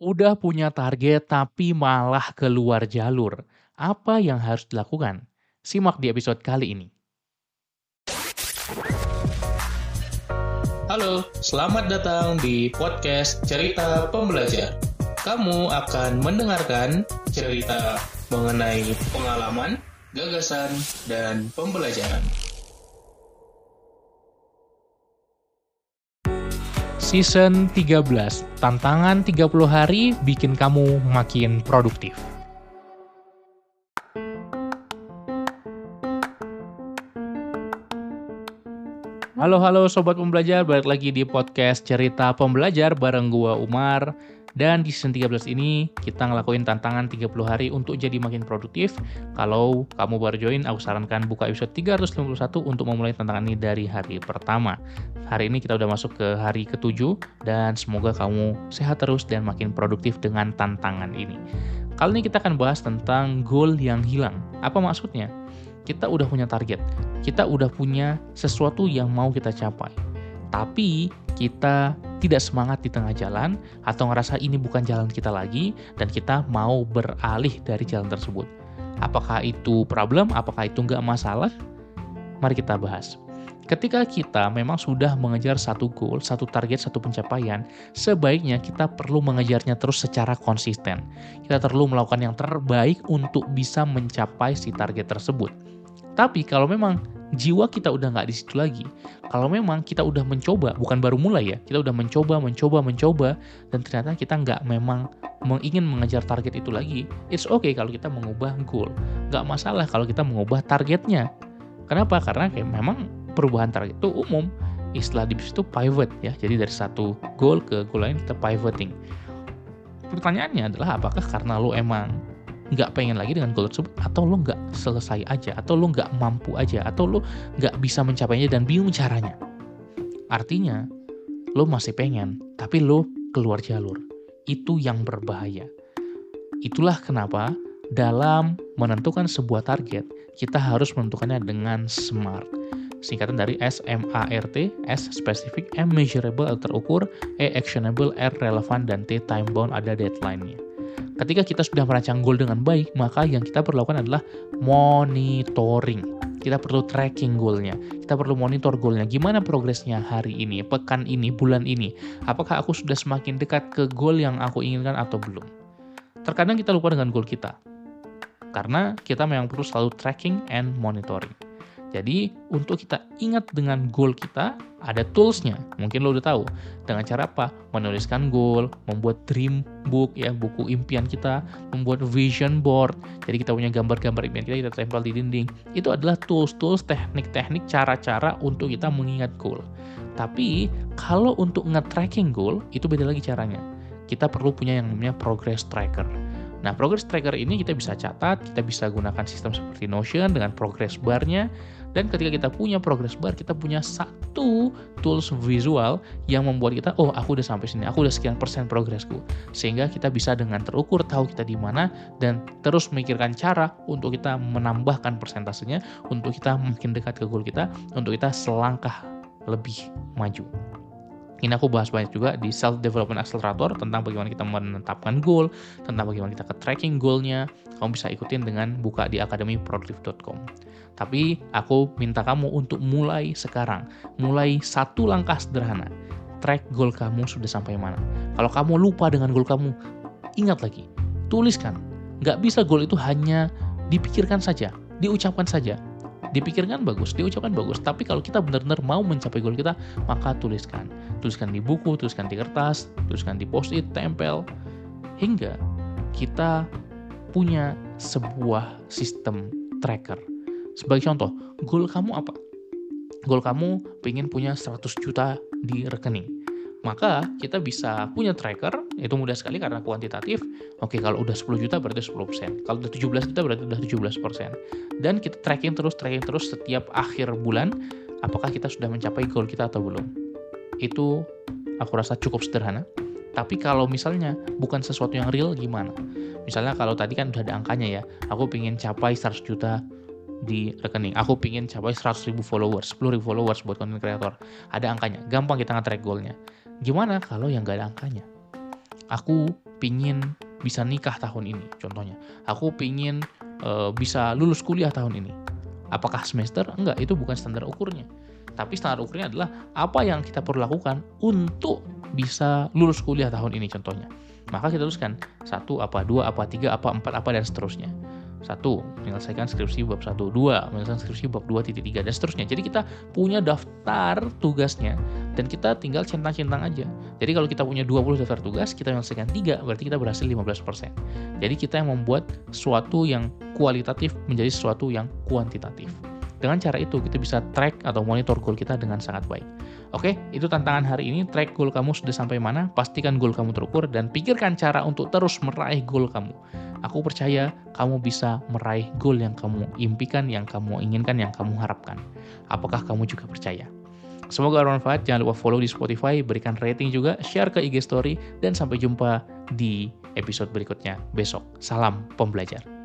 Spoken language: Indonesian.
Udah punya target tapi malah keluar jalur. Apa yang harus dilakukan? Simak di episode kali ini. Halo, selamat datang di podcast Cerita Pembelajar. Kamu akan mendengarkan cerita mengenai pengalaman, gagasan, dan pembelajaran. Season 13, tantangan 30 hari bikin kamu makin produktif. Halo halo sobat pembelajar, balik lagi di podcast Cerita Pembelajar bareng gua Umar. Dan di season 13 ini kita ngelakuin tantangan 30 hari untuk jadi makin produktif. Kalau kamu baru join, aku sarankan buka episode 351 untuk memulai tantangan ini dari hari pertama. Hari ini kita udah masuk ke hari ketujuh dan semoga kamu sehat terus dan makin produktif dengan tantangan ini. Kali ini kita akan bahas tentang goal yang hilang. Apa maksudnya? Kita udah punya target, kita udah punya sesuatu yang mau kita capai. Tapi kita tidak semangat di tengah jalan atau ngerasa ini bukan jalan kita lagi dan kita mau beralih dari jalan tersebut. Apakah itu problem? Apakah itu nggak masalah? Mari kita bahas. Ketika kita memang sudah mengejar satu goal, satu target, satu pencapaian, sebaiknya kita perlu mengejarnya terus secara konsisten. Kita perlu melakukan yang terbaik untuk bisa mencapai si target tersebut. Tapi kalau memang jiwa kita udah nggak di situ lagi. Kalau memang kita udah mencoba, bukan baru mulai ya, kita udah mencoba, mencoba, mencoba, dan ternyata kita nggak memang ingin mengejar target itu lagi, it's okay kalau kita mengubah goal. Nggak masalah kalau kita mengubah targetnya. Kenapa? Karena kayak memang perubahan target itu umum. Istilah di situ pivot ya, jadi dari satu goal ke goal lain kita pivoting. Pertanyaannya adalah apakah karena lo emang nggak pengen lagi dengan goal tersebut atau lo nggak selesai aja atau lo nggak mampu aja atau lo nggak bisa mencapainya dan bingung caranya. Artinya lo masih pengen tapi lo keluar jalur. Itu yang berbahaya. Itulah kenapa dalam menentukan sebuah target kita harus menentukannya dengan SMART. Singkatan dari S M A R T S spesifik M measurable L terukur E actionable R relevan dan T time bound ada deadline-nya Ketika kita sudah merancang goal dengan baik, maka yang kita perlu lakukan adalah monitoring. Kita perlu tracking goalnya. Kita perlu monitor goalnya. Gimana progresnya hari ini, pekan ini, bulan ini. Apakah aku sudah semakin dekat ke goal yang aku inginkan atau belum? Terkadang kita lupa dengan goal kita. Karena kita memang perlu selalu tracking and monitoring. Jadi untuk kita ingat dengan goal kita, ada toolsnya. Mungkin lo udah tahu. Dengan cara apa? Menuliskan goal, membuat dream book ya, buku impian kita, membuat vision board. Jadi kita punya gambar-gambar impian kita, kita tempel di dinding. Itu adalah tools-tools, teknik-teknik, cara-cara untuk kita mengingat goal. Tapi kalau untuk nge-tracking goal, itu beda lagi caranya. Kita perlu punya yang namanya progress tracker. Nah, progress tracker ini kita bisa catat, kita bisa gunakan sistem seperti Notion dengan progress barnya, dan ketika kita punya progress bar, kita punya satu tools visual yang membuat kita, oh aku udah sampai sini, aku udah sekian persen progresku. Sehingga kita bisa dengan terukur tahu kita di mana dan terus memikirkan cara untuk kita menambahkan persentasenya, untuk kita makin dekat ke goal kita, untuk kita selangkah lebih maju. Ini aku bahas banyak juga di Self Development Accelerator tentang bagaimana kita menetapkan goal, tentang bagaimana kita ke tracking goalnya. Kamu bisa ikutin dengan buka di akademiproduktif.com. Tapi aku minta kamu untuk mulai sekarang, mulai satu langkah sederhana. Track goal kamu sudah sampai mana. Kalau kamu lupa dengan goal kamu, ingat lagi, tuliskan. Gak bisa goal itu hanya dipikirkan saja, diucapkan saja. Dipikirkan bagus, diucapkan bagus, tapi kalau kita benar-benar mau mencapai goal kita, maka tuliskan. Tuliskan di buku, tuliskan di kertas, tuliskan di post-it, tempel, hingga kita punya sebuah sistem tracker sebagai contoh, goal kamu apa? Goal kamu pengen punya 100 juta di rekening. Maka kita bisa punya tracker, itu mudah sekali karena kuantitatif. Oke, kalau udah 10 juta berarti 10%. Kalau udah 17 juta berarti udah 17%. Dan kita tracking terus, tracking terus setiap akhir bulan, apakah kita sudah mencapai goal kita atau belum. Itu aku rasa cukup sederhana. Tapi kalau misalnya bukan sesuatu yang real gimana? Misalnya kalau tadi kan udah ada angkanya ya, aku pengen capai 100 juta di rekening. Aku pingin capai 100 ribu followers, 10 ribu followers buat content creator. Ada angkanya, gampang kita nge-track goalnya. Gimana kalau yang gak ada angkanya? aku pingin bisa nikah tahun ini, contohnya. Aku pingin uh, bisa lulus kuliah tahun ini. Apakah semester? Enggak, itu bukan standar ukurnya. Tapi standar ukurnya adalah apa yang kita perlu lakukan untuk bisa lulus kuliah tahun ini contohnya. Maka kita tuliskan satu apa, dua apa, tiga apa, empat apa, dan seterusnya satu menyelesaikan skripsi bab satu dua menyelesaikan skripsi bab dua titik tiga dan seterusnya jadi kita punya daftar tugasnya dan kita tinggal centang-centang aja jadi kalau kita punya 20 daftar tugas kita menyelesaikan tiga berarti kita berhasil 15% jadi kita yang membuat sesuatu yang kualitatif menjadi sesuatu yang kuantitatif dengan cara itu kita bisa track atau monitor goal kita dengan sangat baik. Oke, itu tantangan hari ini. Track goal kamu sudah sampai mana, pastikan goal kamu terukur, dan pikirkan cara untuk terus meraih goal kamu. Aku percaya kamu bisa meraih goal yang kamu impikan, yang kamu inginkan, yang kamu harapkan. Apakah kamu juga percaya? Semoga bermanfaat. Jangan lupa follow di Spotify, berikan rating juga, share ke IG Story, dan sampai jumpa di episode berikutnya besok. Salam pembelajar.